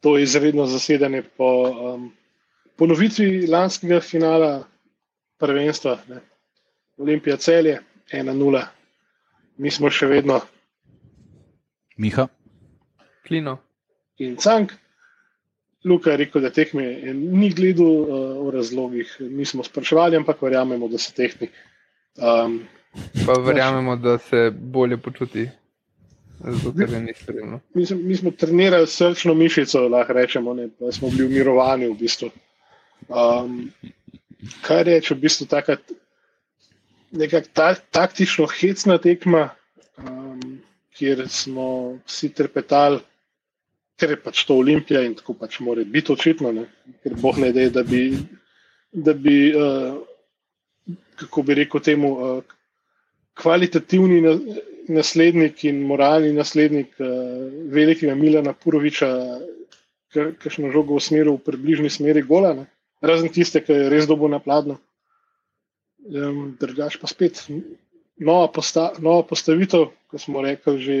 to izredno zasedanje po um, ponovitvi lanskega finala prvenstva. Ne. Olimpija celje 1-0, mi smo še vedno. Miha. Klino. In Cank. Luka je rekel, da tekme ni gledal uh, o razlogih, nismo spraševali, ampak verjamemo, da so tehni. Um, pa verjamemo, da se bolje počuti. Zato, no. mi, smo, mi smo trenirali srčno mišico, lahko rečemo, ne, pa smo bili umirovani v bistvu. Um, kaj reče, v bistvu taka nekako ta, taktično hecna tekma, um, kjer smo vsi trepetali ker je pač to Olimpija in tako pač mora biti očitno, ne? ker boh ne da, da bi, da bi uh, kako bi rekel temu, uh, kvalitativni naslednik in moralni naslednik uh, velikega Milana Puroviča, kakšno žogo v smeru, v približni smeri gola, ne? razen tiste, ki je res dobo napladno. Um, Drugač pa spet nova, posta, nova postavitev, kot smo rekli že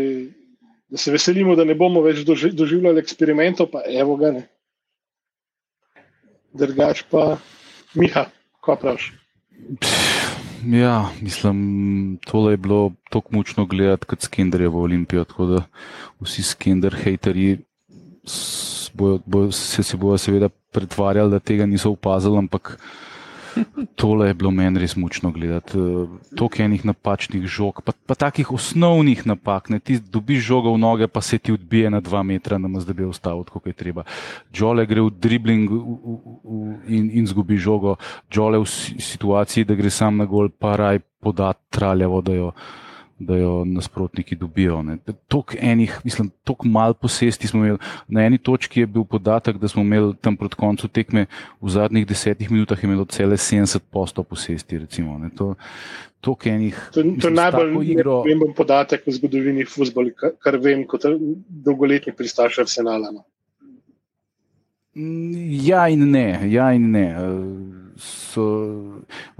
da se veselimo, da ne bomo več doži, doživljali eksperimentov, pa evo ga ne. Drugač pa, Miha, kaj praviš? Ja, mislim, tole je bilo tako mučno gledati kot Skenderje v Olimpijo, tako da vsi Skender haterji bojo, bojo, se, se bojo seveda pretvarjali, da tega niso opazili, ampak Tole je bilo meni res mučno gledati. Toliko enih napačnih žog, pa, pa takih osnovnih napak. Ne? Ti dobiš žogo v noge, pa se ti odbije na dva metra, da bi ostal kot je treba. Džole gre v dribling v, v, v, in, in zgubi žogo, džole v situaciji, da gre sam na gol, pa raj podat traljavo, da jo da jo nasprotniki dobijo. Tok enih, mislim, tako malo posesti smo imeli. Na eni točki je bil podatek, da smo imeli tam proti koncu tekme v zadnjih desetih minutah imelo cele 70 postov posesti. Recimo, to, to, enih, to, to je najbolj pomemben podatek v zgodovini futbola, kar, kar vem kot dolgoletni pristaš arsenala. No. Ja in ne. Ja in ne. So,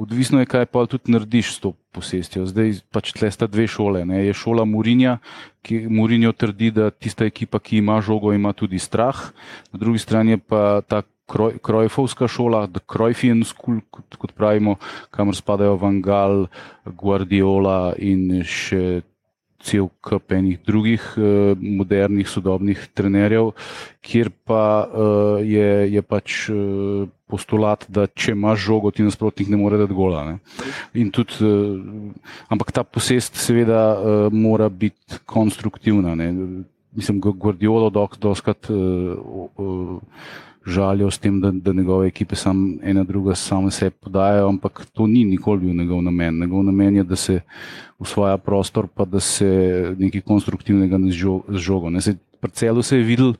odvisno je, kaj pa tudi narediš s to posestjo. Zdaj pač tle sta dve šole. Ne. Je šola Murinja, ki Murinjo trdi, da tista ekipa, ki ima žogo, ima tudi strah. Na drugi strani je pa ta Krojfovska šola, The Krojfian School, kot, kot pravimo, kamor spadajo Vangal, Guardiola in še cel kup enih drugih uh, modernih, sodobnih trenerjev, kjer pa uh, je, je pač uh, postulat, da če imaš žogo, ti nasprotnik ne more dati gola. Tudi, uh, ampak ta posest seveda uh, mora biti konstruktivna. Ne? Mislim, Gordiolo doskrat. Uh, uh, žalijo s tem, da, da njegove ekipe sam ena druga same se podajajo, ampak to ni nikoli bil njegov namen. Njegov namen je, da se usvaja prostor, pa da se nekaj konstruktivnega ne zžogo. Pri celu se je videl,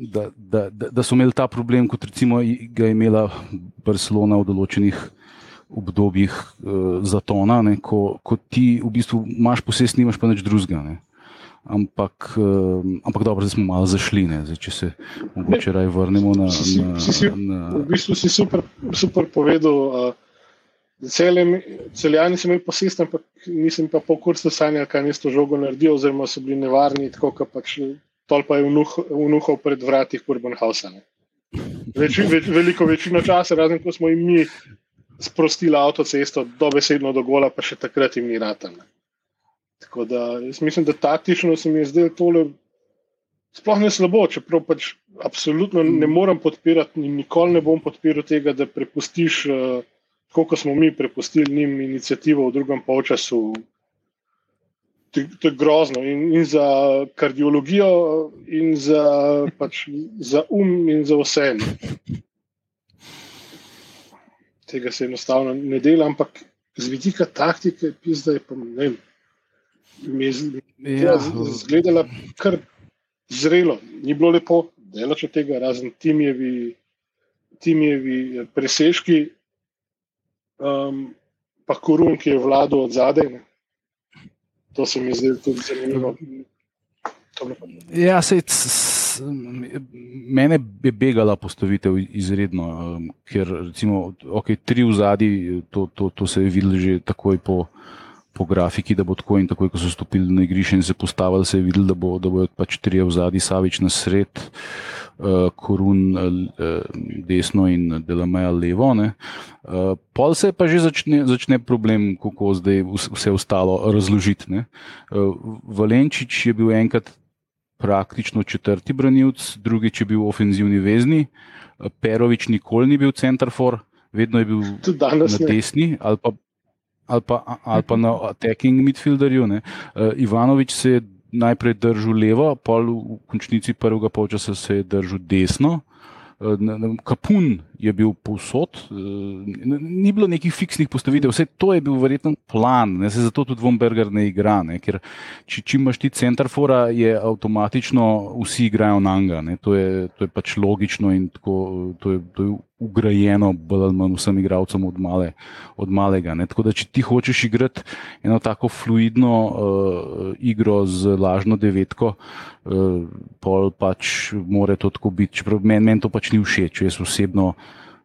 da, da, da, da so imeli ta problem, kot recimo ga je imela Barcelona v določenih obdobjih uh, zatona, ne, ko, ko ti v bistvu imaš posest, nimaš pa nič drugega. Ampak, uh, ampak dobro, zdaj smo malo zašli, zdaj, če se mogoče raje vrnemo na. Si, na, si, na... V bistvu si super, super povedal. Uh, Celjani so imeli posest, ampak nisem pa po kursu sanjal, kaj je s to žogo naredil, oziroma so bili nevarni, tako da pač tol pa je vnuhal pred vrati Kurbanhausa. Več, več, veliko večino časa, razen ko smo jim mi sprostili avtocesto, dobesedno do gola, pa še takrat jim ni ratano. Tako da jaz mislim, da taktično se mi je zdelo tole sploh ne slabo, čeprav pač absolutno ne morem podpirati in nikoli ne bom podpiral tega, da prepustiš, uh, kot smo mi prepustili njim inicijativo v drugem polčasu. To je grozno in, in za kardiologijo, in za, pač, za um, in za vse. Tega se enostavno ne dela, ampak z vidika taktike, pizda je pa ne vem mi je ja. izgledala kar zrelo. Ni bilo lepo, delo če tega, razen timjevi, timjevi presežki, um, pa korun, ki je vladal od zadaj. Ne. To se mi zdi tudi zanimivo. Ja, sej, mene je begala postavitev izredno, um, ker recimo, okay, tri v zadnji, to, to, to se je videlo že takoj po po grafiki, da bo tako in tako, ko so stopili na igrišče in se postavili, se je videl, da, bo, da bojo pač tri v zadnji, Savič na sred. uh, Korun uh, desno in Delameja levo. Uh, pol se pa že začne, začne problem, kako zdaj vse ostalo razložiti. Uh, Valenčič je bil enkrat praktično četrti branilc, drugič je bil ofenzivni vezni, Perovič nikoli ni bil centerfor, vedno je bil na desni ali pa, ali pa, ali pa na attacking midfielderju. Uh, Ivanovič se je najprej držal levo, pol v končnici prvega polčasa se je držal desno. Kapun je bil povsod, ni bilo nekih fiksnih postavitev, vse to je bil verjetno plan, ne, se zato tudi Vomberger ne igra, ne, ker če, če imaš ti centrafora, je avtomatično vsi igrajo na anga, ne, to, je, to je pač logično in tako, to je, to je ugrajeno bolj ali manj vsem igralcem od, male, od malega. Ne. Tako da, če ti hočeš igrati eno tako fluidno uh, igro z lažno devetko, uh, pol pač more to tako biti. Čeprav meni men to pač ni všeč, jaz osebno.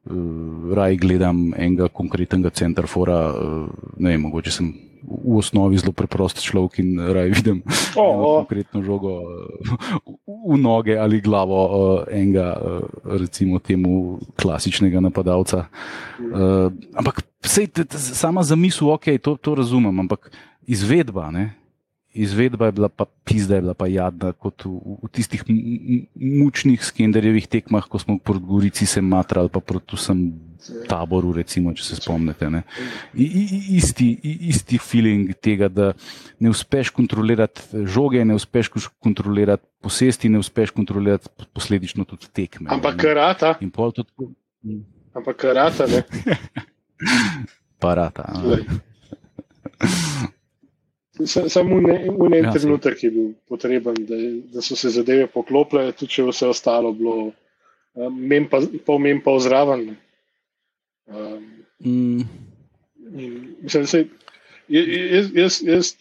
Uh, raj gledam enega konkretnega centrafora, uh, ne vem, mogoče sem v osnovi zelo preprost človek in raj vidim oh, oh. konkretno žogo v noge ali glavo enega, recimo, temu klasičnega napadalca. Ampak sej, sama zamisel, ok, to, to razumem, ampak izvedba. Ne? Izvedba je bila pa pizda, je bila pa jadna, kot v, v tistih mučnih skenderjevih tekmah, ko smo proti Gorici se matrali, pa proti vsem taboru, recimo, če se spomnite. I, i, isti, isti feeling tega, da ne uspeš kontrolirati žoge, ne uspeš kontrolirati posesti, ne uspeš kontrolirati posledično tudi tekme. Ampak karata. Tudi... Ampak karata, ne. Parata. Samo v en ja, trenutek je bil potreben, da, da so se zadeve poklopile, tudi če vse ostalo bilo, um, pa, pa vmem pa ozraven. Um, mm. mislim, da se, jaz, jaz, jaz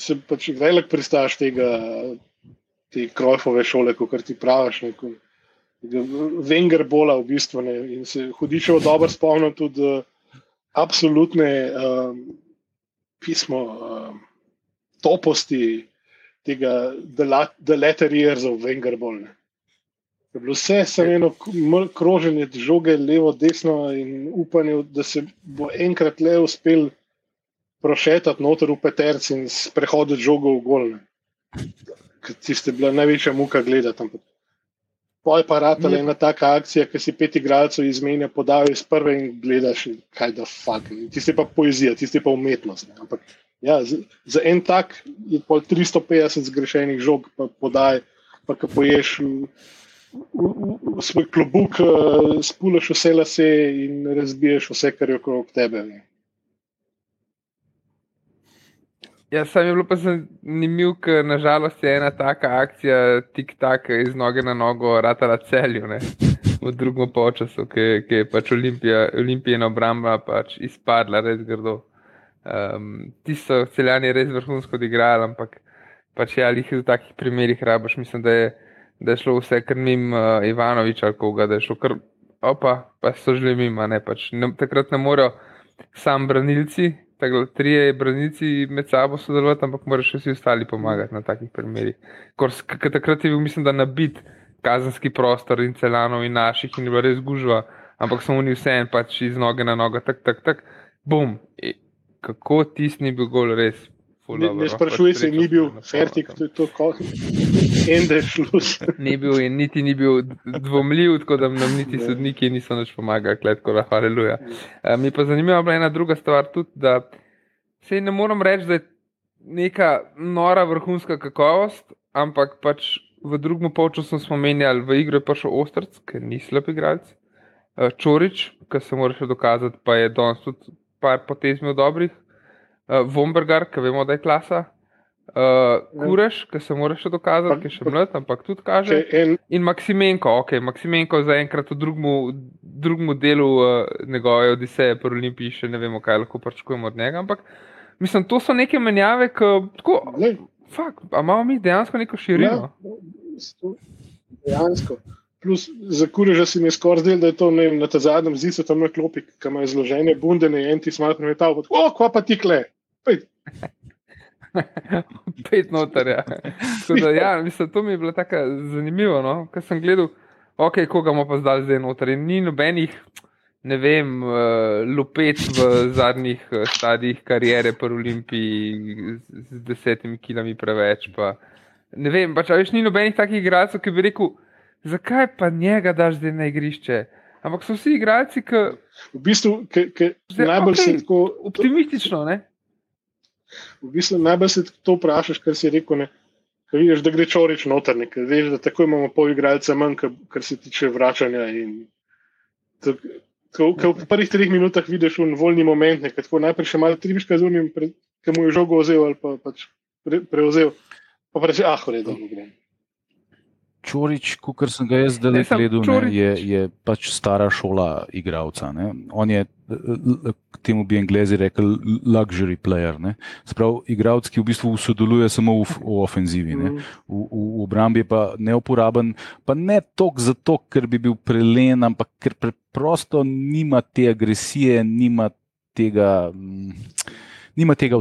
sem pač velik pristaš tega, te krojfove šole, kot ti praviš. Neko, Venger bola v bistvu ne, in se hudiš v dobro spomnim tudi uh, absolutne um, pismo um, toposti tega The Letter Years of Wenger Bola. Je bilo vse samo eno kroženje žoge, levo, desno in upanje, da se bo enkrat le uspel prošetati noter v peterci in sprehoditi žogo v golne. Tiste bila največja muka gledati. Poj pa je ena taka akcija, ki si pet igralcev izmenja, podajo iz prve in gledaš, kaj da fuck. Tiste pa poezija, tiste pa umetnost. Ne. Ampak ja, za, za en tak je pol 350 zgrešenih žog, pa podaj, pa ko poješ. V, v, v svoj klobuk, uh, spulaš vse lase in razbiješ vse, kar je okrog tebe. Ne. Ja, sam je bilo pa zanimivo, ker nažalost je ena taka akcija, tik-tak iz noge na nogo, ratala celju, ne, v drugem času, ki, ki je pač Olimpijina obramba pač izpadla res grdo. Um, ti so celjani res vrhunsko odigrali, ampak pač ja, jih v takih primerih rabaš, mislim, da je da je šlo vse kar mimo uh, Ivanoviča ali koga, da je šlo kar, opa, pa so že mimo, ne pač. Ne, takrat ne morejo sam branilci, tako trije branilci med sabo sodelovati, ampak morajo še vsi ostali pomagati na takih primerih. Takrat je bil, mislim, da nabit kazenski prostor in celanov in naših in je bila res gužva, ampak so oni vse en pač iz noge na nogo, tak, tak, tak, bum. E, kako tisti ni bil gol res Ne, ne sprašuj se, ni bil fertik, to je to, kot en da je šlo. Ni bil in niti ni bil dvomljiv, tako da nam niti ne. sodniki niso več pomagali, kletko, da haleluja. Uh, mi pa zanimiva bila ena druga stvar tudi, da se ne moram reči, da je neka nora vrhunska kakovost, ampak pač v drugem polčasu smo menjali, v igro je prišel Ostrc, ker ni slab igralec. Uh, Čorič, ki se mora še dokazati, pa je danes tudi par potezmi dobrih uh, Vombergar, ki vemo, da je klasa, uh, Kureš, ki se mora še dokazati, ki je še mlad, ampak tudi kaže. In, in Maksimenko, ok, Maksimenko zaenkrat v drugem delu uh, njegove odiseje po Olimpiji še ne vemo, kaj lahko pričakujemo od njega. Ampak mislim, to so neke menjave, ki tako. Fak, a imamo mi dejansko neko širino? Ja, dejansko. Plus, za kureža si mi je skoraj zdel, da je to ne, na ta zadnjem zidu, tam na klopi, ki ima izložene bunde, ne en ti smatram metal. O, kva pa ti kle? Pet. Noter, ja. Da, ja mislim, to mi je bilo tako zanimivo, no? ker sem gledal ok, koga bomo pa zdaj zdaj noter. In ni nobenih, ne vem, uh, lupet v zadnjih uh, stadijih karijere po Olimpiji z, desetimi kilami preveč. Pa. Ne vem, pač več ni nobenih takih igralcev, ki bi rekel, zakaj pa njega daš zdaj na igrišče. Ampak so vsi igralci, ki. V bistvu, ki, ki najbolj okay, se tako. Optimistično, ne? V bistvu najbolj se to vprašaš, kar si rekel. Ne? Ko vidiš, da gre čorič noter, ker veš, da tako imamo pol igralca manj, kar se tiče vračanja. Ko v prvih treh minutah vidiš v voljni moment, nekaj tako najprej še malo tribiška z unim, ki mu je žogo vzel ali pa pač pre, prevzel, pa reče, ah, v redu, grem. Čorič, kot sem ga jaz zdaj gledal, je, je pač stara šola igralca. Ne? On je, temu bi anglizi rekli, luxury player. Sprav, igralec, ki v bistvu sodeluje samo v, v ofenzivi, mm. v, v, v obrambi je pa neuporaben, pa ne toliko zato, ker bi bil prelen, ampak ker preprosto nima te agresije, nima tega. Mm, nima tega.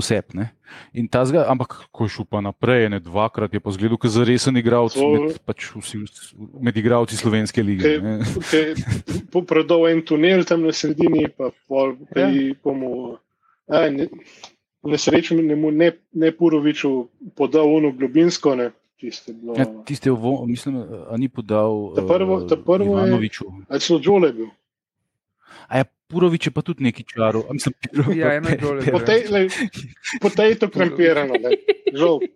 Zga, ampak, ko je šel pa naprej, ne dvakrat, je pa zgledal, da je resen igralec med, pač med igralci slovenske lige. Predal en tunel tam na sredini, pa pol, ja. pomu. Nesrečen ne, ne, ne Puroviču podal ono globinsko. Ne. Tiste, bilo... ja, tiste vo, mislim, ni podal. Ta prvo, ta prvo Ivanoviču. je. Ali so Džole bil? A je Purovič je pa tudi neki čaro. Mislim, piro, ja, ena dole. Po tej, lej, po tej to krempirano, žal.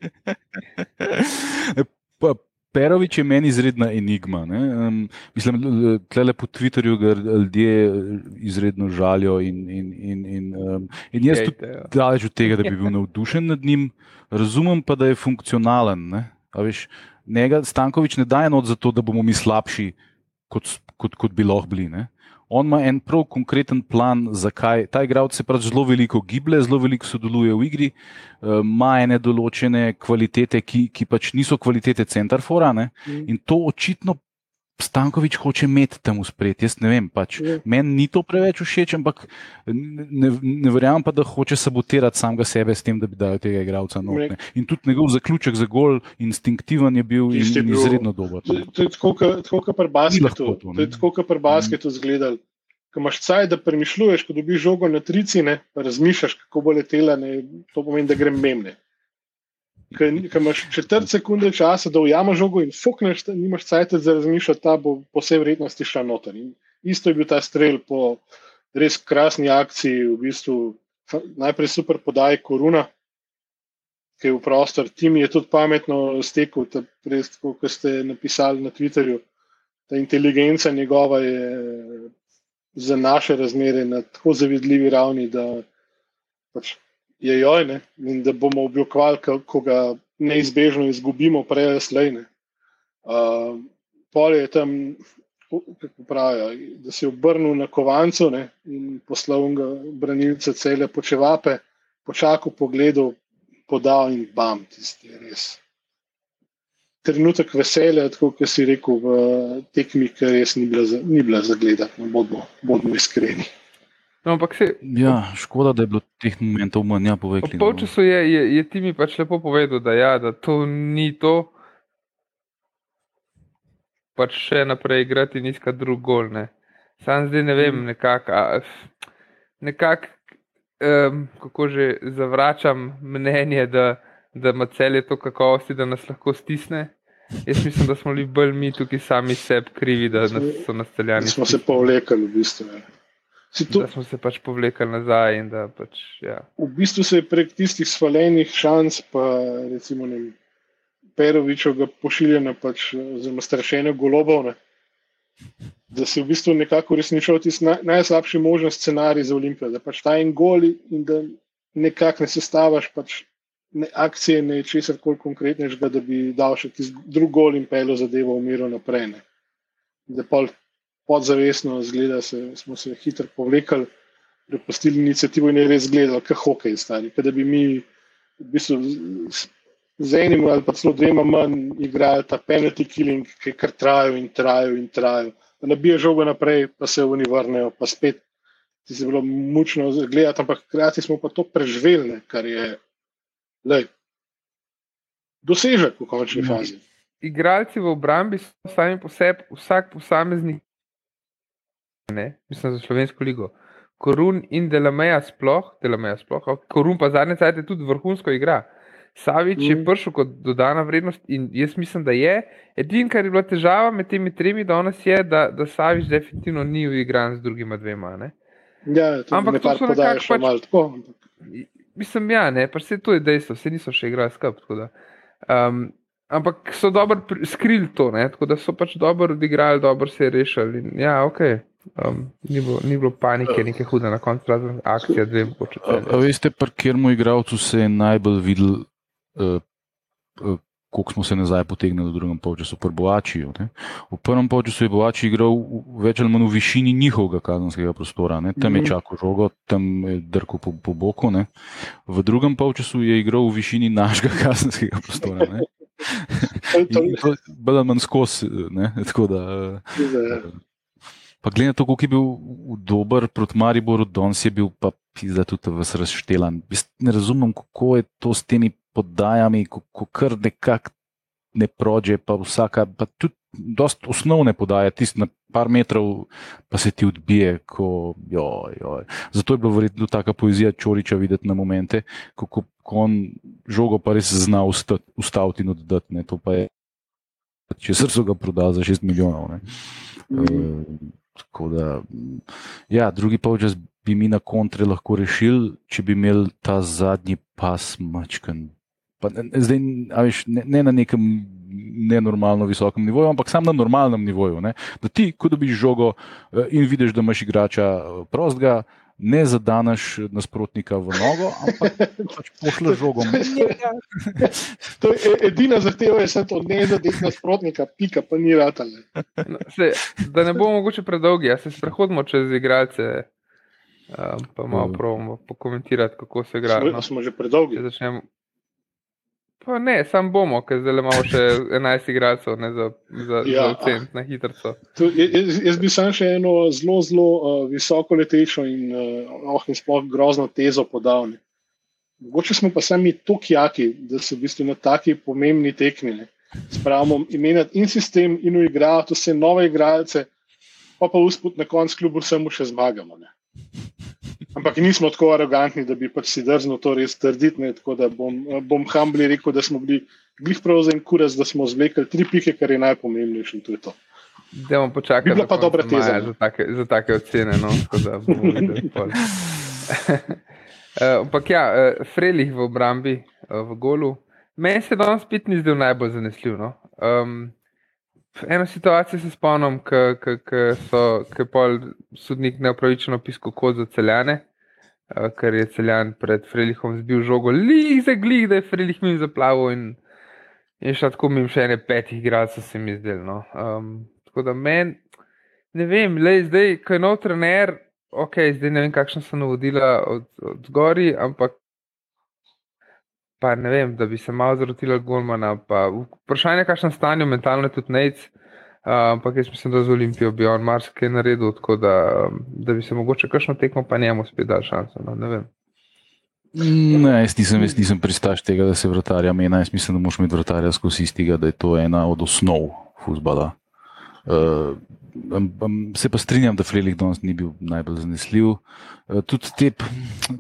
Perovič je meni izredna enigma. Um, mislim, tle po Twitterju ga ljudje izredno žalijo in, in, in, in, um, in jaz Kejte, tudi ja. daleč od tega, da bi bil navdušen nad njim, razumem pa, da je funkcionalen. Veš, njega Stankovič ne daje not za to, da bomo mi slabši, kot, kot, kot bi lahko bili. Ne? On ima en prav konkreten plan, zakaj ta igralec se pač zelo veliko giblje, zelo veliko sodeluje v igri, eh, ima ene določene kvalitete, ki, ki pač niso kvalitete centrafora. Mm. In to očitno Stankovič hoče imeti tam uspred. Jaz ne vem, pač, mm. meni ni to preveč všeč, ampak ne, ne verjamem pa, da hoče sabotirati samega sebe s tem, da bi dal tega igralca noter. In tudi njegov zaključek za gol, instinktiven je bil in, in izredno dober. To je tako, kot pri basketu. To je tako, kot pri basketu mm. zgledal. Ko imaš caj, da premišljuješ, ko dobiš žogo na tricine, razmišljaš, kako bo letela, ne, to pomeni, da grem memne ki imaš četrt sekunde časa, da ujameš žogo in fukneš, nimaš cajt za razmišljati, ta bo po vsej vrednosti šla noter. In isto je bil ta strel po res krasni akciji, v bistvu najprej super podaj koruna, ki je v prostor. Tim je tudi pametno stekel, kot ste napisali na Twitterju. Ta inteligenca njegova je za naše razmere na tako zavidljivi ravni, da pač je joj, ne? in da bomo oblikovali, ko ga neizbežno izgubimo, prej ali slej. Uh, pol je tam, kako pravijo, da se je obrnil na kovancu ne? in poslal ga branilce cele počevape, počakal, pogledal, podal in bam, tisti res. Trenutek veselja, tako kot si rekel, v tekmi, ki res ni bila, ni bila zagledati, no, bodimo, bodimo iskreni. No, ampak se. Ja, škoda, da je bilo teh momentov manj, ja, povej. Po času je, je, je ti mi pač lepo povedal, da, ja, da to ni to. Pač še naprej igrati in iskati drug gol. Ne. Sam zdaj ne vem, mm. nekako, nekak, um, kako že zavračam mnenje, da, da ima cel je to kakovosti, da nas lahko stisne. Jaz mislim, da smo bili bolj mi tukaj sami sebi krivi, da nas so nastaljani. Smo se pa vlekali v bistvu. Ne. To, da smo se pač povlekli nazaj. Pač, ja. V bistvu se je prek tistih svaljenih šans, pa recimo ne, Peroviča pošiljena, pač, zelo strašene golobovne, da se je v bistvu nekako uresničil tisti naj, najslabši možen scenarij za Olimpijo. Da pač ta en gol in da nekako ne sestavaš pač ne akcije, ne česar koli konkretnega, da bi dal še tisti drug gol in pelo zadevo v miru naprej. Ne. Da pa podzavestno, zgleda, se, smo se hitro povlekli, prepustili inicijativo in je res gledal, kaj hokej stari. Da bi mi v bistvu z, z enim ali pa celo dvema manj igrali ta penalty killing, ki kar trajajo in trajajo in trajajo. Bi žogo naprej, pa se oni vrnejo, pa spet. Ti se je bilo mučno gledati, ampak hkrati smo pa to preživeli, kar je lej, dosežek v končni fazi. igralci v obrambi so sami po sebi, vsak posameznik, ne, mislim za slovensko ligo. Korun in Delameja sploh, Delameja sploh, Korun pa zadnje cajt tudi vrhunsko igra. Savič mm. je prišel kot dodana vrednost in jaz mislim, da je. Edino, kar je bila težava med temi tremi danes, je, da, da Savič definitivno ni uigran z drugima dvema. Ne? Ja, ampak to so nekako pač, malo tako. Mislim, ja, ne, pa se to je dejstvo, se niso še igrali skupaj. Um, ampak so dobro skrili to, ne, tako da so pač dobro odigrali, dobro se je rešili. In, ja, ok. Um, ni, bilo, ni bilo panike, neke hude na koncu, razen akcija, dve počutili. Veste, pri katerem igralcu se je najbolj videl, uh, uh, koliko smo se nazaj potegnili v drugem polčasu, pri Boačiju. V prvem polčasu je Boači igral več ali manj v višini njihovega kazenskega prostora, ne? tam je mhm. čakal žogo, tam je drkal po, po boku. Ne? V drugem polčasu je igral v višini našega kazenskega prostora. Bilo je manj skozi, tako da. Uh, Pa glede na to, kako je bil dober proti Mariboru, danes je bil pa pizda tudi vse razštelan. Ne razumem, kako je to s temi podajami, kako kar nekako ne prođe, pa vsaka, pa tudi dost osnovne podaje, tisti na par metrov, pa se ti odbije, ko, joj, joj. Zato je bilo verjetno taka poezija Čoriča videti na momente, kako ko on žogo pa res zna ustaviti in oddati, ne, to pa je, če srco ga proda za 6 milijonov, ne. Mm. Uh, Tako da, ja, drugi polčas bi mi na kontre lahko rešili, če bi imeli ta zadnji pas mačken. Zdaj, viš, ne, ne na nekem nenormalno visokem nivoju, ampak samo na normalnem nivoju. Ne? Da ti, ko dobiš žogo eh, in vidiš, da imaš igrača eh, prostega, ne zadanaš nasprotnika v nogo, ampak pač pošleš žogo. to je e, edina zahteva, je, da ne zadeš nasprotnika, pika pa ni rata. No, da ne bomo mogoče predolgi, jaz se sprehodimo čez igralce. Um, pa malo pravimo pokomentirati, kako se igra. Smo, no. smo že predolgi. Pa ne, sam bomo, ker zdaj imamo še 11 igralcev za, za, ja, za ocen na hitro. Jaz, jaz bi sam še eno zelo, zelo uh, visoko letečo in, uh, oh, in sploh grozno tezo podal. Ne. Mogoče smo pa sami tako jaki, da so v bistvu na taki pomembni tekmi. Spravimo imenati in sistem, in uigrati vse nove igralce, pa pa usput na koncu kljub vsemu še zmagamo. Ne. Ampak nismo tako arogantni, da bi pač si drznil to res trditi. Tako da bom, bom humbly rekel, da smo bili glih prav za en kuras, da smo zvlekli tri pike, kar je najpomembnejše in to je to. Da bomo počakali. Bila pa dobra teza. Za take, za take ocene. No, eh, ampak ja, eh, Frelih v obrambi, eh, v golu. Meni se danes spet ni zdel najbolj zanesljiv. No? Um, eno situacijo se spomnim, ko je sodnik neupravičeno piskal kod za celjane, uh, ker je celjan pred Frelihom zbil žogo, lih za glih, da je Frelih mi zaplavil in, in še tako mi še ene petih igralcev se mi zdel. No. Um, tako da meni, ne vem, le zdaj, ko je nov trener, ok, zdaj ne vem, kakšna so navodila od, od zgori, ampak pa ne vem, da bi se malo zrotila Golmana. Vprašanje je, kakšno stanje mentalno tudi nec. Uh, ampak jaz mislim, da z Olimpijo bi on marsikaj naredil, tako da, da bi se mogoče kakšno tekmo pa njemu spet dal šanso. No, ne, ne, jaz nisem, jaz nisem pristaš tega, da se vrtarja mena. Jaz mislim, da moš imeti vrtarja skozi istega, da je to ena od osnov futbala. Uh, se pa strinjam, da Frelik danes ni bil najbolj zanesljiv. Eh, tudi te,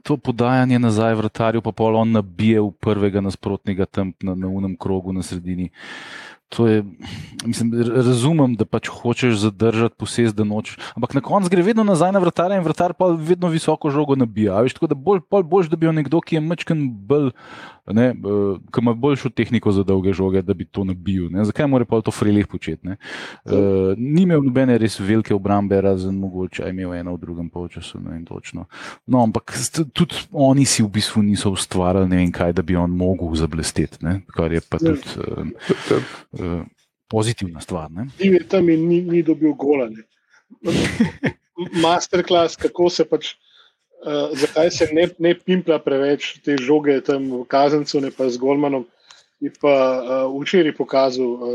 to podajanje nazaj vrtarju, pa pol on nabije v prvega nasprotnega tam na, na unem krogu na sredini. Je, mislim, razumem, da pač hočeš zadržati posest, da noč. Ampak na koncu gre vedno nazaj na vrtarja in vrtar pa vedno visoko žogo nabija. Veš, tako da bolj, bolj, bolj da bi bil nekdo, ki je mečken bolj ne, ki ima boljšo tehniko za dolge žoge, da bi to nabil. Ne. Zakaj mora pa to frilih početi? Uh, ni imel nobene res velike obrambe, razen mogoče je imel eno v drugem polčasu. No, ampak tudi oni si v bistvu niso ustvarjali ne vem kaj, da bi on mogel zablesteti, ne. kar je pa tudi uh, uh, pozitivna stvar. Ni tam in ni, ni dobil golane. Masterclass, kako se pač. Uh, zakaj se ne, ne pimpa preveč te žoge tam v Kazencu, ne pa z Golmanom. Je pa uh, včeraj pokazal uh,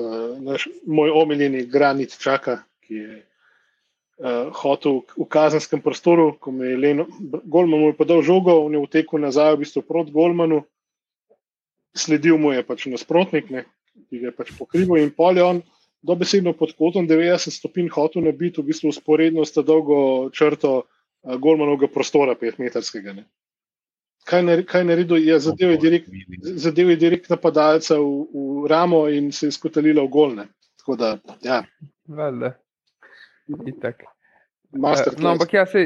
naš, moj omiljeni Granit Čaka, ki je uh, hotel v kazenskem prostoru, ko je Leno, Golman mu je podal žogo, on je vtekel nazaj v bistvu proti Golmanu, sledil mu je pač nasprotnik, ne, ki ga je pač pokrival in pol je on dobesedno pod kotom 90 stopinj hotel nabiti v bistvu usporedno s dolgo črto uh, golmanovega prostora, 5-metrskega. Kaj, ne, kaj naredil, je zadev je direkt, zadev je direkt napadalca v, v ramo in se je skotalila v golne. Tako da, ja. Vale. Itak. Master No, ampak jaz se,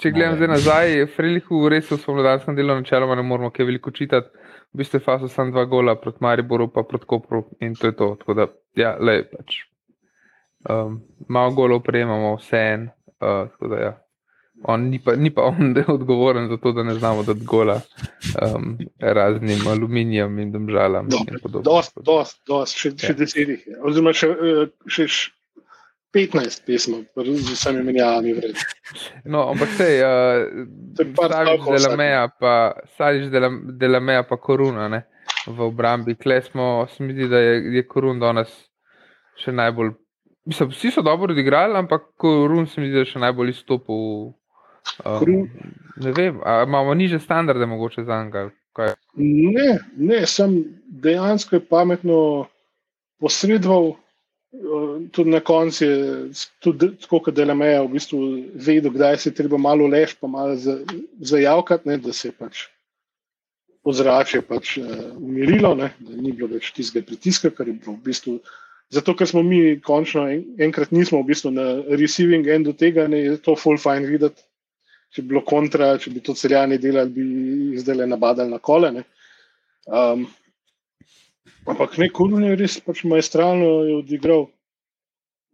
če gledam zdaj nazaj, Frelihu res v spomladanskem delu načeloma ne moramo kaj veliko čitati. V bistvu je faso samo dva gola proti Mariboru, pa proti Kopru in to je to. Tako da, ja, le pač. Um, malo golov prejemamo, vse en. Uh, tako da, ja. On ni pa, ni pa on da je odgovoren za to, da ne znamo dati gola um, raznim aluminijem in domžalam. podobno. Dost, dost, dost, še, še Ja. deset jih je. Oziroma še, eh, še š- 15 pesmov, z vsemi menjavami vred. No, ampak sej, uh, stavkov Delameja, pa Delameja, pa Koruna ne, v obrambi. Kle smo, se mi zdi, da je, je Korun danes še najbolj. Mislim, vsi so dobro odigrali, ampak Korun se mi zdi, da je še najbolj izstopil. Um, Korun- ne vem, a imamo niže standarde mogoče za njega. Kaj? Ne, ne, sem dejansko je pametno posredoval. eh, Tudi na koncu je, tudi tako kot Delameja, v bistvu vedel, kdaj se je treba malo lež, pa malo za- zajavkati, ne, da se je pač ozračje pač, uh, umirilo, ne, da ni bilo več tistega pritiska, kar je bilo v bistvu. Zato, ker smo mi končno en, enkrat nismo v bistvu na receiving endu tega, ne, je to full fine videti. Če bi bilo kontra, če bi to celjani delali, bi zdaj le nabadali na kole. Ne. Um, ampak ne, Kurun je res pač maestralno je odigral.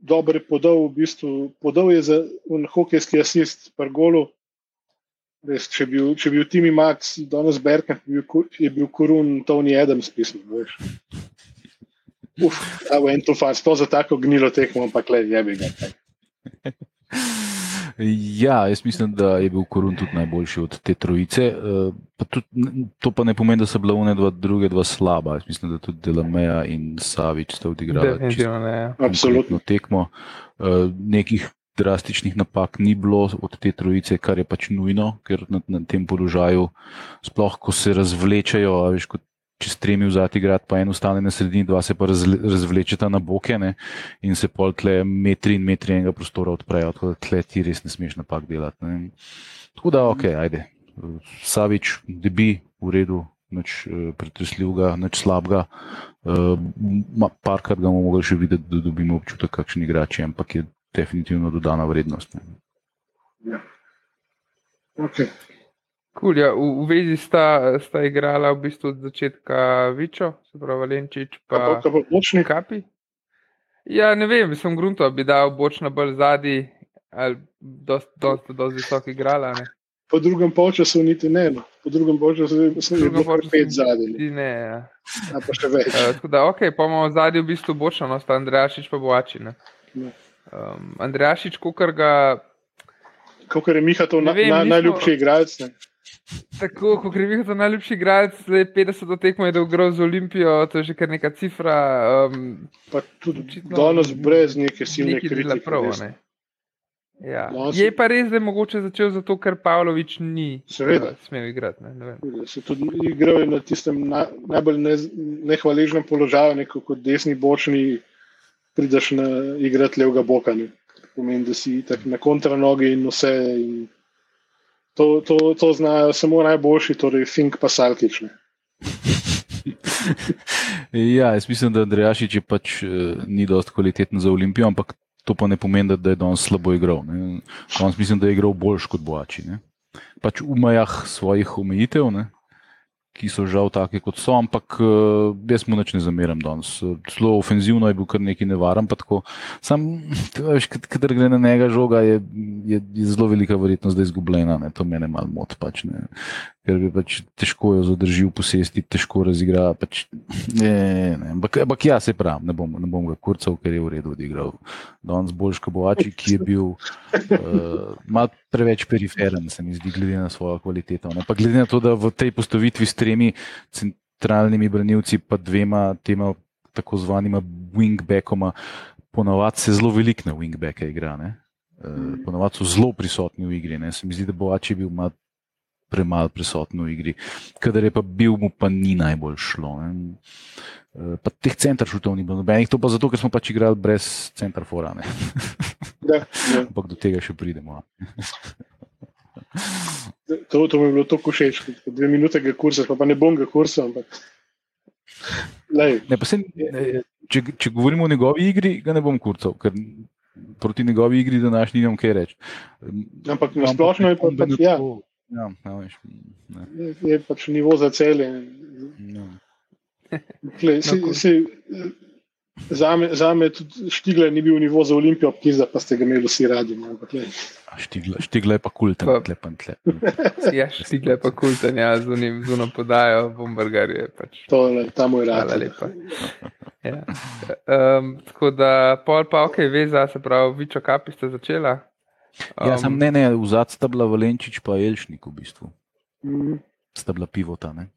Dobro je podal, v bistvu, podal je za un hokejski asist par golu. Res, če bi če bi bil Timi Max, danes Berkan, je bil, Kurun Tony Adams pismo. Uf, evo en tu fans, to za tako gnilo tekmo, ampak le, je bi ga. Ja, jaz mislim, da je bil Korun tudi najboljši od te trojice. eh, Pa tudi, to pa ne pomeni, da so bile one dva, druge dva slaba. Jaz mislim, da tudi Delameja in Savič sta odigrala ne. ja. Absolutno. tekmo. Eh, Nekih drastičnih napak ni bilo od te trojice, kar je pač nujno, ker na, na tem položaju, sploh ko se razvlečejo, a veš, kot če stremi v zadnji grad, pa en ostane na sredini, dva se pa razvlečeta na boke ne, in se pol tle metri in metri enega prostora odprejo, tako da tle ti res ne smeš napak delati. Ne. Tako da, ok, ajde. Savič, debi v redu, nič eh, pretresljivega, nič slabega. Uh, parkrat ga bomo mogli še videti, da dobimo občutek, kakšen igrač je, ampak je definitivno dodana vrednost. Ne. Okay. Cool, ja. v, v vezi sta, sta igrala v bistvu od začetka Vičo, se pravi Valenčič, Pa, bočnik, Kapi. Ja, ne vem, sem grunto, bi dal bočno bolj zadnji, ali dosti dost, dost visoko igrala. Ne. po drugem polčasu niti ne. No. Po drugem polčasu sem Drugem bil pet zadnji, Ti ne, ja. a pa še več. Uh, tako da, ok, pa imamo zadnji v bistvu bočno, no, sta Andrejašič pa Boači. Ne. Ja. Um, Andrejašič, kukar ga, Kako je Miha to Ne na, vem, na, najljubši igralec? ne. Tako, kot je rekel, najljubši igralec, zdaj 50 do tekmo je dogral z Olimpijo, to je že kar neka cifra. Um, Pa tudi Očitno danes brez neke silne kritike. prav, ne. Ja. Danes- Je pa res, da je mogoče začel zato, ker Pavlović ni Seveda. eh, smel igrati. Ne, ne vem. Se tudi igral je na tistem na, najbolj ne, nehvaležnem položaju, neko kot desni bočni, prideš na igrati levega boka. Ne. Pomeni, da si tak na kontranogi in vse. In to, to, to znajo samo najboljši, torej Fink pa Salkič. Ja, jaz mislim, da Andrejašič je pač uh, ni dost kvaliteten za Olimpijo, ampak to pa ne pomeni, da, da je danes slabo igral. ne. Danes mislim, da je igral boljš kot Boači. Ne. Pač v mejah svojih omejitev, ne, ki so žal take, kot so, ampak uh, jaz mu nič ne zameram danes. Eh, Zelo ofenzivno je bil kar neki nevaren, tako. Sam, veš, kad- kadar gre na njega žoga, je, je, je zelo velika verjetnost, da je izgubljena. Ne. To mene malo moti. Pač, ne. Ker bi pač težko jo zadržal v posesti, težko razigra. Pač, ne, ne, ampak, ampak ja, se pravi, ne bom, ne bom ga kurcal, ker je v redu odigral. Danes boljš kot Boači, ki je bil uh, malo preveč periferen, se mi zdi, glede na svojo kvaliteto. Ne. Pa glede na to, da v tej postavitvi s tremi centralnimi branilci, pa dvema tema tako zvanima wingbackoma, ponavadi se zelo velik na wingbacke igra. Ne. Uh, ponavadi so zelo prisotni v igri. Ne. Se mi zdi, da Boači je bil malo premalo prisoten v igri. Kadar je pa bil, mu pa ni najbolj šlo. Ne. Eh, Pa teh centrov šutov ni bilo nobenih, to pa zato, ker smo pač igrali brez centra forane. Ja, ja. Ampak do tega še pridemo. To, to mi je bilo tako všeč, dve minute ga kursa, pa, pa ne bom ga kursa, ampak. Ne, pa se, ne, če, če govorimo o njegovi igri, ga ne bom kurcal, ker proti njegovi igri današnji nimam kaj reči. ampak na splošno je pa, pač, na ja, to- Ja, ja, veš, ne, je, je pač nivo za celje. ja. Tle, si, No, si, zame, zame tudi Štigler ni bil nivo za Olimpijo, pizda pa ste ga imeli vsi radi. no. A Štigla, štigla je pa kulten, Pa- tle pa tle. Ja, štigle pa kulten, ja, z unim zuno podajo, bombargar je pač. To je ta moj rad. Hvala lepa. Ja. Um, tako da, pol pa ok, veza, se pravi, vičo kapi ste začela. Um, Ja, sem ne, ne, vzad sta bila Valenčič pa Elšnik v bistvu. Mhm. Sta bila pivota, ne.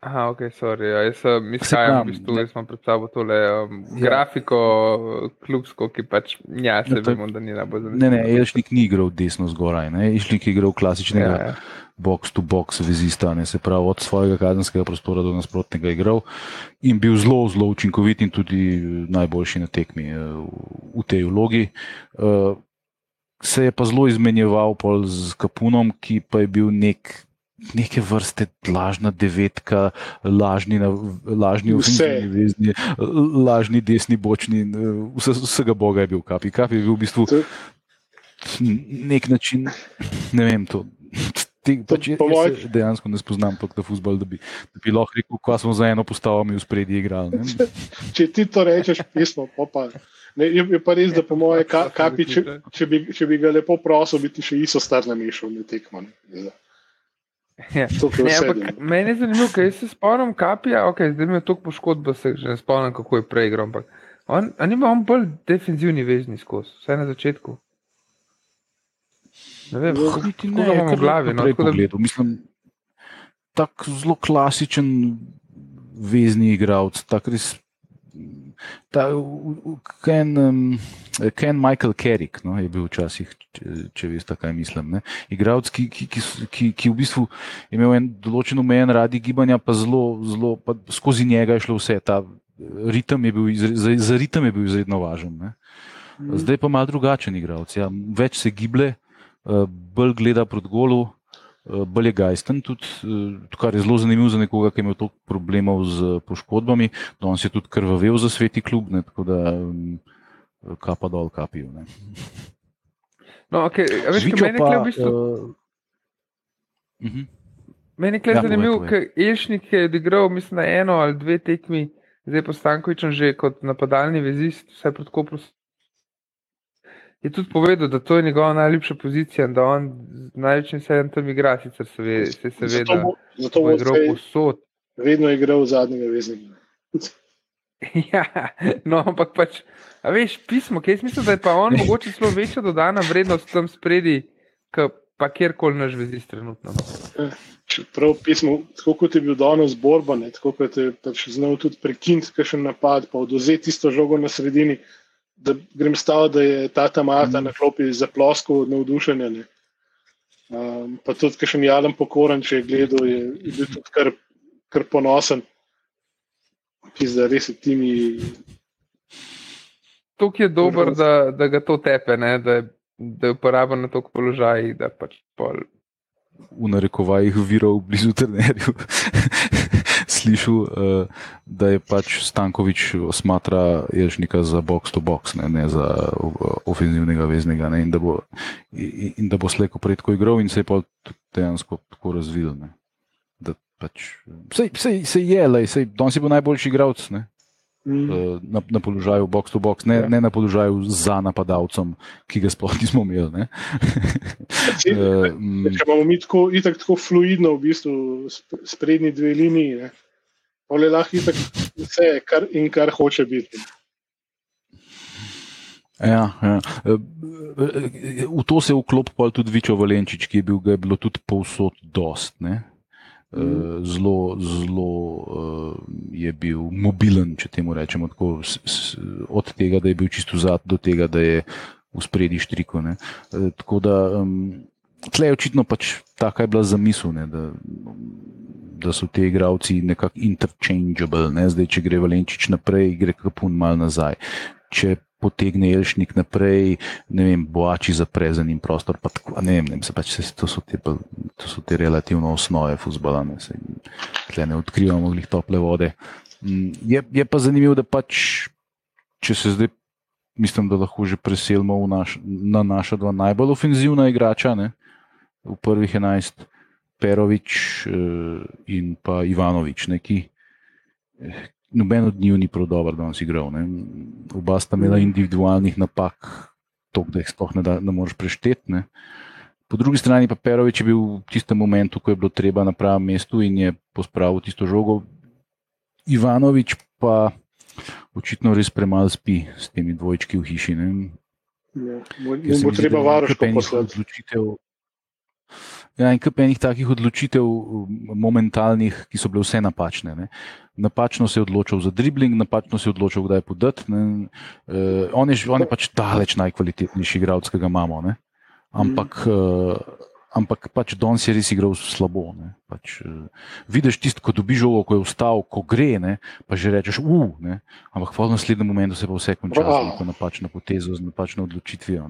Aha, ok, sorry. Ja, jaz sem Se izhajam, v bistvu, ne. jaz imam pred sabo tole um, Ja. grafiko, klubsko, ki pač, ja, se No, to vemo, da ni najbolj Ne, zanimivo. ne, Elšnik ni igral desno zgoraj, ne. Elšnik je igral klasičnega Ja, ja. box-to-box vezista, ne, se pravi od svojega kazenskega prostora do nasprotnega igral in bil zelo, zelo učinkovit in tudi eh, najboljši na tekmi eh, v tej vlogi. Eh, Se je pa zelo izmenjeval z Kapunom, ki pa je bil nek. Neke vrste lažna devetka, lažni, lažni vezni, lažni desni bočni, vse, vsega boga je bil kapi. Kapi je bil v bistvu nek način, ne vem, to. Te, pač, jaz, jaz dejansko ne spoznam tako na futbol, da bi, da bi lahko rekel, ko smo za eno postavo mi v spredje igrali. Ne? Če ti to rečeš, pismo, pa pa. Ne, je, je pa res, da po moje, ka, kapi, če, če, bi, če bi ga lepo prosil, bi ti še isto star namešal na tekmo. ne. Ja. Ne, ampak meni je zanimivo, ker se spomnim kapija, okay, zdaj mi je toliko poškodb, da se že ne spomnim, kako je prej igral. Ampak on, a nima on bolj defenzivni vezni skozi, vsaj na začetku. Ne vem, Ja, kako Niti kako ga imam v glavi. No, tako da- pogledal. Mislim, tak zelo klasičen vezni igralec, tak res. Ta, v- v- Ken, um, Ken Michael Carrick no, je bil včasih, če, če veste, kaj mislim. Ne. Igralec, ki, ki, ki, ki, ki v bistvu je imel en določen omejen radi gibanja, pa zelo, zelo pa skozi njega je šlo vse. Ta ritem je bil, za, za ritem je bil izredno važen. Ne. Zdaj pa malo drugačen igralec. Ja. Več se giblje, eh, bolj gleda proti golu, eh, bolj je gajsten, tudi, eh, kar je zelo zanimivo za nekoga, ki je imel toliko problemov z poškodbami. Danes je tudi krvavel za sveti klub, ne, tako da mm, kapa dol kapijo. ne. No, okay, a veš, Zvičo kaj meni je tule v bistvu. eh, mhm. Meni je Ja, zanimivo, ker Elšnik je odigral, mislim, na eno ali dve tekmi, zdaj pa Stankovičem že kot napadalni vezist, vse pred Koprom. Je tudi povedal, da to je njegova najljubša pozicija in da on z največjim veseljem tam igra, sicer se, ve, se Zato seveda bo, zato bo igral posod. vedno igral zadnjega veznika. Ja, no, ampak pač, a veš, pismo, ki jaz mislim, da je pa on mogoče celo večja dodana vrednost tam spredi, kot pa kjerkoli naš vezist trenutno. Čeprav pismo, tako kot je bil danes borba, ne, tako kot je pač znal tudi prekiniti kakšen napad, pa oduzeti tisto žogo na sredini, da grem stav, da je tata Marta na klopi zaploskal od navdušenja. Ne. Um, pa tudi kakšen jalen pokoren, če je gledal, je, je bil tudi kar, kar ponosen. Pizda, res je timi. Tok je dober, da, da ga to tepe, ne, da, da je uporaben na toliko položajih, da pač pol. V narekovajih virov blizu trenerju slišal, eh, da je pač Stankovič smatra Ježnika za box to box, ne, ne za eh, ofenzivnega veznega ne, in da bo, in, da bo slejko prej tako igral in se je pa dejansko tako razvil. Ne. Da Pač, sej, sej, sej je, lej, sej, danes je bil najboljši igralec ne, Mm, eh, na, na položaju box to box, ne, Ja. ne na položaju za napadalcem, ki ga sploh nismo imeli. Eh, mm, Če imamo mi tako, itak tako fluidno, v bistvu sp- sprednji dve liniji, je lahko itak vse kar, in kar hoče biti. Ja, ja. E, e, V to se je vklopil tudi Vičo Valenčič, ki je bil, je bilo tudi povsod dost. Ne? E, Zelo, zelo e, je bil mobilen, če temu rečemo tako, od tega, da je bil čisto zad, do tega, da je v spredi štriko. ne. E, Tako da tle je očitno pač taka je bila zamisel, ne, da, da so ti igravci nekako interchangeable. Ne. Zdaj, če gre Valenčič naprej, gre kapun mal nazaj. Če potegne Elšnik naprej, ne vem, boači zapre za njim prostor. Tako, ne vem, ne vem se pač, se, to, so te, to so te relativno osnove futbola, ne, se, ne odkrivamo glih tople vode. Mm, je, je pa zanimivo, da pač, če se zdaj, mislim, da lahko že preselimo naš, na naša dva najbolj ofenzivna igrača. Ne, v prvih 11, Perovič eh, in pa Ivanovič, neki. Eh, noben od njih ni prav dober, da bi igral. Ne. Oba sta imela individualnih napak, to, da jih sploh ne, da, ne moreš prešteti. Ne. Po drugi strani pa Perovič je bil v tistem momentu, ko je bilo treba na pravem mestu in je pospravil tisto žogo. Ivanovič pa očitno res premalo spi s temi dvojčki v hiši. Ne. Ja, mu bo treba varoško poslati. Ja, in kup enih takih odločitev, momentalnih, ki so bile vse napačne. Ne. Napačno se je odločil za dribling, napačno se je odločil, kdaj podati. Uh, on, on je pač daleč najkvalitetnejši igralec, ki ga imamo. Ne. Ampak, mm. uh, ampak pač Don si je res igral slabo. Pač, uh, vidiš tisto, ko dobiš žogo, ko je vstal, ko gre, ne, pa že rečeš, uf, ampak v naslednjem momentu se pa vse konča z neko napačno potezo, z napačno odločitvijo.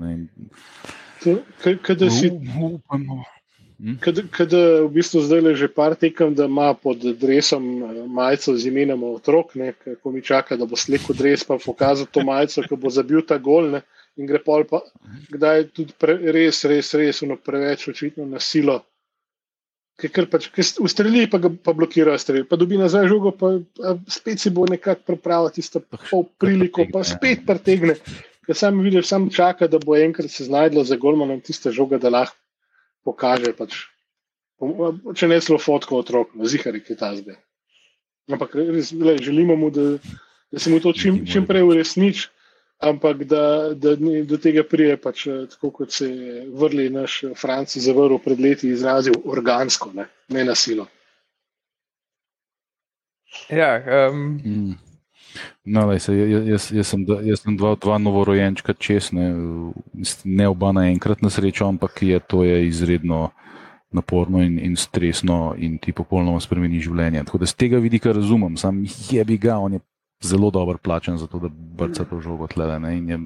Kaj da si? Uh, uh, Hm? Kada v bistvu zdaj le že par tekem, da ima pod drevesom eh, majico z imenom otrok, ne, ko mi čaka, da bo sliko dreves, pa pokazal to majico, ko bo zabil ta gol. Ne, in gre pol, pa, kdaj je tudi pre, res, res, res, res, preveč očitno na silo. Ker pač, ustreli, pa ga pa blokira, streli, pa dobi nazaj žogo, pa, pa spet si bo nekako pripravil tisto pol priliko, pa spet pretegne. Ker sam vidiš, sam čaka, da bo enkrat se znajdlo za golmanom tiste žoga, da lahko pokaže. Pač, če ne celo fotko otrok, na zihari, ki je ta zdaj. Ampak res, le, želimo mu, da, da se mu to čim, čim prej uresniči, ampak da, da do tega prije, pač, tako kot se je vrli naš Franci zavrl pred leti, izrazil organsko, ne, ne na silo. Ja, um... mm. No, lej, se, jaz, jaz, sem, jaz sem dva, dva novorojenčka čez, ne, oba naenkrat na srečo, ampak je to je izredno naporno in, in stresno in ti popolnoma spremeni življenje. Tako da z tega vidika razumem, sam je bi ga, on je zelo dober plačen za to, da brca to žogo tle ne, in je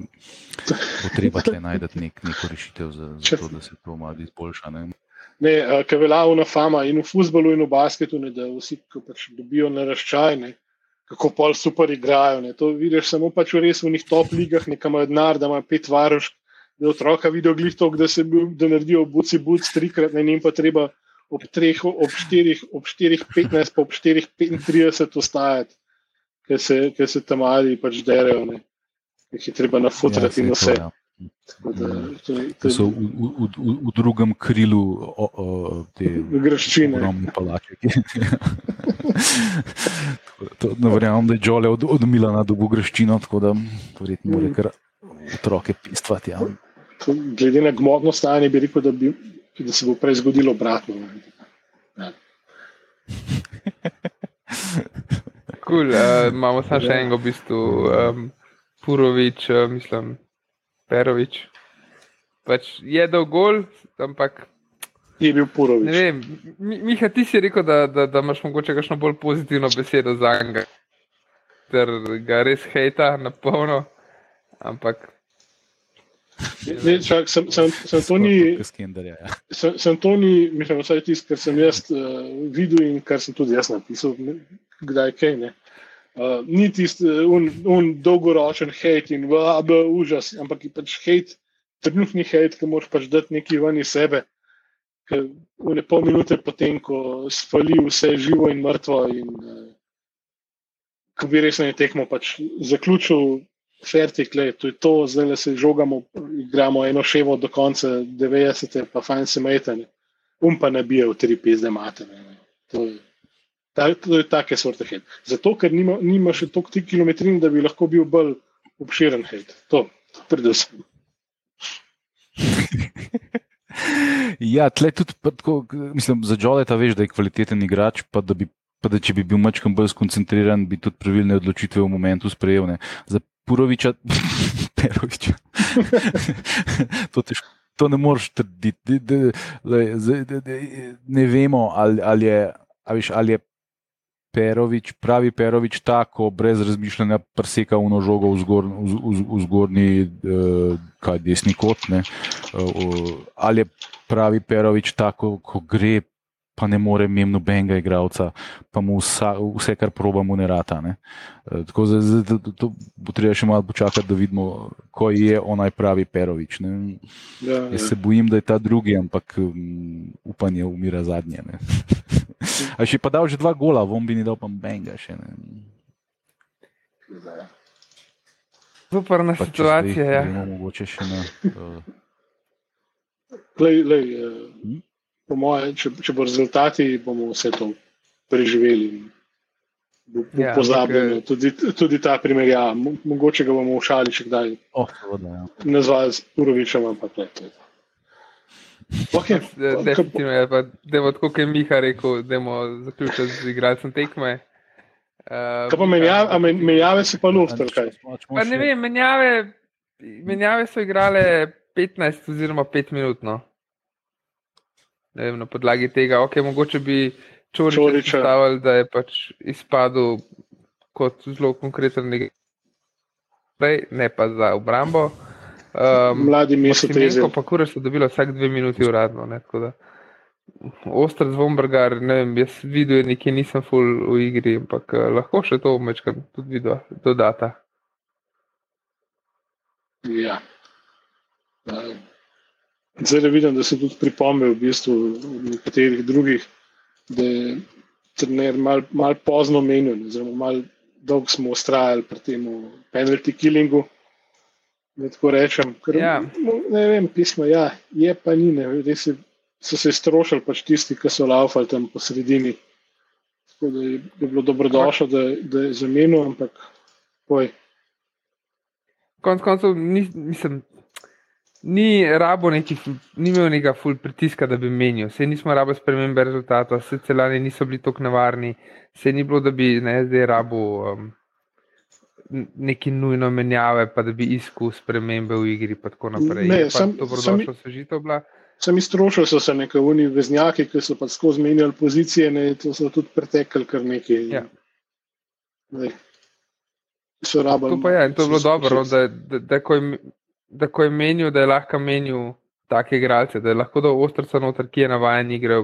potreba tle najti nek, neko rešitev za, za to, da se to malo izboljša. Ne. Ne, kar velja v fama in v futbalu in v basketu, ne, da vsi, ki pač dobijo naraščaj, ne, kako pol super igrajo. Ne. To vidiš samo pač v res v njih top ligah, nekam je denar, da ima pet varoš, da otroka videl glihto, da se da naredijo buci buc trikrat, ne jim pa treba ob treh, ob štirih, ob štirih, petnajst, pa ob štirih, petintrideset ostajati, ker se, ker se tam mali pač derajo, ne. Jih je treba nafutrati ja, in vse. To, ja. Ki so v, v, v, v drugem krilu o, o, te graščine. Palače, ne verjamem, da je Džole od, od Milana dobil graščino, tako da verjetno mora kar otroke pistvati. Ja. Glede na gmotno stanje, bi rekel, da, bi, da se bo prej zgodilo obratno. Ja. Cool, uh, imamo samo še enega, v bistvu, um, Purovič, uh, mislim. Perovič. Pač je dal gol, ampak. Je bil purovič. Ne vem, Miha, ti si rekel, da, da, da imaš mogoče kakšno bolj pozitivno besedo za njega, ker ga res hejta na polno. Ampak. Ne, čak, sem, sem, sem to ni. Ja. Sem, sem to ni, mislim, vsaj tisto, kar sem jaz uh, videl in kar sem tudi jaz napisal, kdaj kaj ne. Uh, ni tisti uh, un, un dolgoročen hate in vaba, užas, ampak je pač hate, trenutni hate, ki moraš pač dati nekaj ven iz sebe. Ker v ne pol minute potem, ko spali vse živo in mrtvo, in uh, ko bi res na tekmo pač zaključil, fertik, le, to je to, zdaj le se žogamo, igramo eno ševo do konca 90, pa fajn se metanje. Um pa ne bije v tri pizde matene. To je. To je take sorte hate. Zato, ker nima, nima še toliko tih kilometrov, da bi lahko bil bolj obširen hate. To, predvsem. ja, tle tudi, tako, mislim, za Joleta veš, da je kvaliteten igrač, pa da, bi, pa da če bi bil mačkam bolj skoncentriran, bi tudi pravilne odločitve v momentu sprejel. Ne. Za Puroviča, Peroviča. to, težko, to ne moreš trditi. Ne vemo, ali, ali, je, ali, viš, ali je Perovič, pravi Perovič, tako brez razmišljanja preseka v nožogo v, zgor, v, v, v zgornji, uh, kaj desni kot. Uh, ali je pravi Perovič tako, ko gre pa ne more imeti nobenega igralca, pa mu vsa, vse, kar probamo, ne rata. Ne? E, tako da bo treba še malo počakati, da vidimo, ko je onaj pravi Perovič. Ja, ja. Jaz se bojim, da je ta drugi, ampak um, upanje umira zadnje. A še pa dal že dva gola, vom bi ni dal pa benga še. Ne? Superna situacija. Ja. Mogoče še ne. Uh, lej, lej, uh, hm? po mojem, če, če bo rezultati, bomo vse to preživeli. Bo, bo ja, pozabljeno, okay. tudi, tudi ta primerjava. Mogoče ga bomo všali, če kdaj. Oh, ja. Ne zvaj z Urovičem, ampak ne. Okay. Definitivno je, pa, da bo tako, kot je Miha rekel, da bomo zaključili z igralcem tekme. Uh, pa menjave, menjave se pa luftar, kaj? Pa ne vem, menjave, menjave so igrale 15 oziroma 5 minut. No vem, na podlagi tega, ok, mogoče bi Čorič predstavili, da je pač izpadel kot zelo konkreten nekaj, ne pa za obrambo. Um, Mladi je to. Pa kure so dobili vsak dve minuti uradno. Ne, Ostr zvombrgar, ne vem, jaz videl nekje nisem full v igri, ampak uh, lahko še to vmečkam tudi video, dodata. Ja. Uh. Zdaj vidim, da se tudi pripombe v bistvu nekaterih drugih, da je trener mal, mal pozno menil, zelo mal dolgo smo ustrajali pri tem penalty killingu. Ne tako rečem, ker ja. ne vem, pismo, ja, je pa ni, ne, res je, so se strošili pač tisti, ki so laufali tam po sredini. Tako da je, je bilo dobrodošlo, da, da je zamenil, ampak poj. Konec koncev, nisem, ni rabo neki, ni imel nekega full pritiska, da bi menil. Se nismo rabo spremembe rezultatov, se celani niso bili tako nevarni, se ni bilo, da bi ne zdaj rabo um, neki nujno menjave, pa da bi iskal spremembe v igri. Ne, sem dobrodošel, svežitev bila. Sem iztrošil, so se neke uni veznjaki, ki so pa skozi menjali pozicije, ne, to so tudi pretekli kar nekaj. Ja. Ne. To, je, to je bilo dobro, da, da, da ko je da ko je menil, da je lahko menil take igralce, da je lahko dal ostrca noter, ki je navajen igre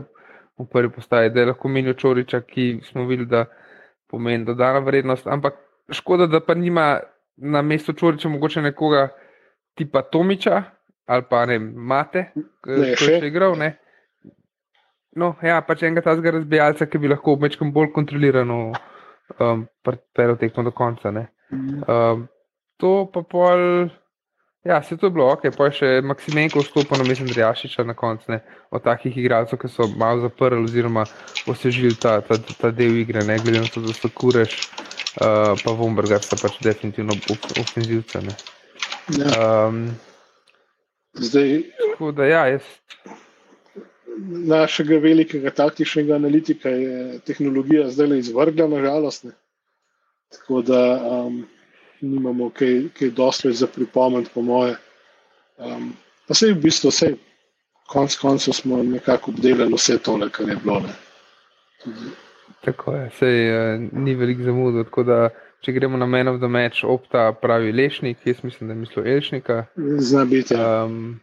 v prvi postaji, da je lahko menil Čoriča, ki smo videli, da pomeni dodana vrednost. Ampak škoda, da pa nima na mestu Čoriča mogoče nekoga tipa Tomiča ali pa ne Mate, ki je še igral. Ne? No, ja, pač enega tazga razbijalca, ki bi lahko obmečkam bolj kontrolirano um, pripeljal tekmo do konca. Mhm. Um, to pa pol. Ja, se to je bilo ok, pa je še Maksimenko vstopil na mesto Andrejašiča na koncu, od takih igralcev, ki so malo zaprli oziroma osvežili ta, ta, ta del igre, ne glede na to, da so kureš, uh, pa Vombergar sta pač definitivno ofenzivca. Ja. Um, Zdaj, da ja, jaz. Našega velikega taktičnega analitika je tehnologija zdaj le izvrgla, nažalost. Tako da. Um, nimamo kaj, kaj dosti za pripomen, po moje. Um, pa se je v bistvu vse, konc koncev smo nekako obdelali vse tole, kar je bilo. Tako je, sej, uh, ni velik zamud. Če gremo na menov do meč, opta pravi lešnik, jaz mislim, da je mislil Elšnika. Zna biti. Ja. Um,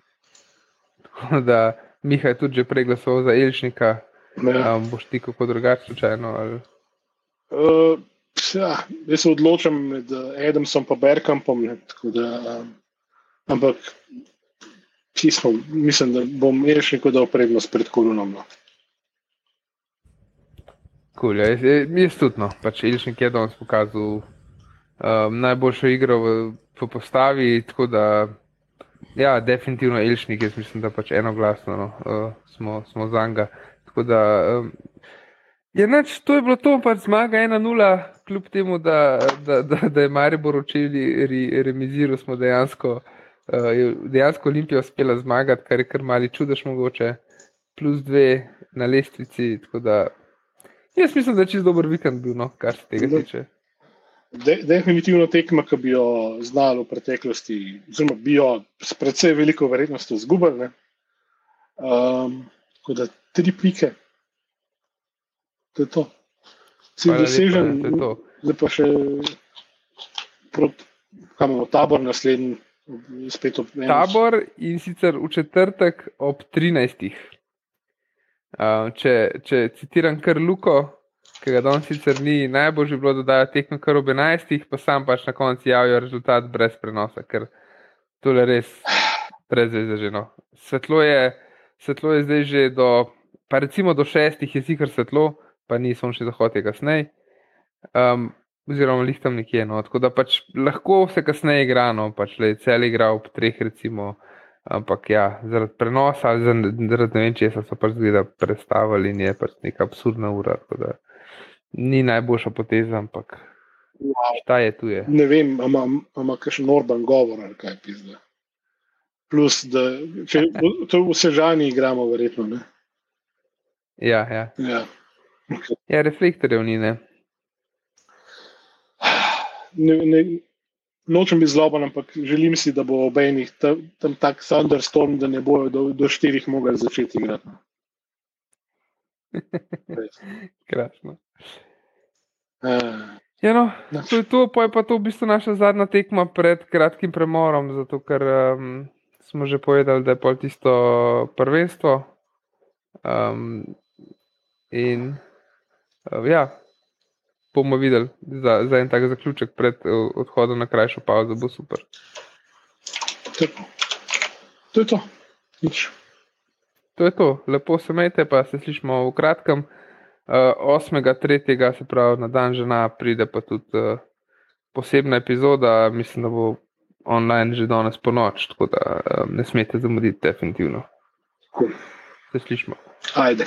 tako da Miha je tudi že prej glasoval za Elšnika. Ja. Um, boš ti kako drugače slučajno? Uh, Ja, jaz se odločam med Edemsom in Berkampom. Um, ampak čisto, mislim, da bom nekaj dal prednost pred koronom. No. Cool, ja, jaz tudi, no. pač Ilšnik je danes pokazal um, najboljšo igro v, v postavi. Tako da, ja, definitivno Ilšnik, jaz mislim, da pač enoglasno no, uh, smo, smo za njega. Tako da, um, Ja, neč, to je bilo to, pač zmaga 1-0, kljub temu, da, da, da, da je Maribor učili re, remiziral, smo dejansko, uh, dejansko Olimpijo uspela zmagati, kar je kar mali čudež mogoče, plus dve na lestvici. Da, jaz mislim, da je čist dober vikend bil, no, kar se tega tiče. de, definitivno tekma, ki bi jo znali v preteklosti, oziroma bi jo s precej veliko verjetnostjo izgubili. Um, tako da tri pike, to je to. Cilj dosežen, zdaj pa še proti, kam imamo tabor naslednji, spet ob enem. Tabor in sicer v četrtek ob 13. Uh, če, če citiram kar Luko, ki ga danes sicer ni najbolj že bilo dodajati tekmo kar ob 11, pa sam pač na koncu javijo rezultat brez prenosa, ker to je res prezvezaženo. Svetlo je, svetlo je zdaj že do, pa recimo do šestih je sicer svetlo, pa ni sončni zahod je kasneje. Um, oziroma, lih tam nekje. No. Tako da pač lahko se kasneje igra, no, pač le cel igra ob treh, recimo. Ampak ja, zaradi prenosa ali zaradi ne vem česa so pač zgleda predstavili in je pač neka absurdna ura. da Ni najboljša poteza, ampak Wow. ta je tu je. Ne vem, ima- kakšen Orban govor ali kaj pizda. Plus, da če to v Sežani igramo, verjetno. Ne? Ja, ja. Ja. ja reflektorjev ni, ne. Ne, ne, nočem biti zloben, ampak želim si, da bo ob enih tam, tam tak thunderstorm, da ne bojo do, do štirih mogli začeti igrati. Krasno. Uh, Ja, no, no, to je to, pa je pa to v bistvu naša zadnja tekma pred kratkim premorom, zato ker um, smo že povedali, da je pol tisto prvenstvo. Um, in uh, ja, bomo videli za, za en tak zaključek pred uh, odhodom na krajšo pauzo, bo super. to, je to. Nič. To je to, lepo se majte, pa se slišimo v kratkem. Uh, 8.3. se pravi na dan žena, pride pa tudi uh, posebna epizoda, mislim, da bo online že danes po noč, tako da um, ne smete zamuditi, definitivno. Cool. Se slišimo. Ajde.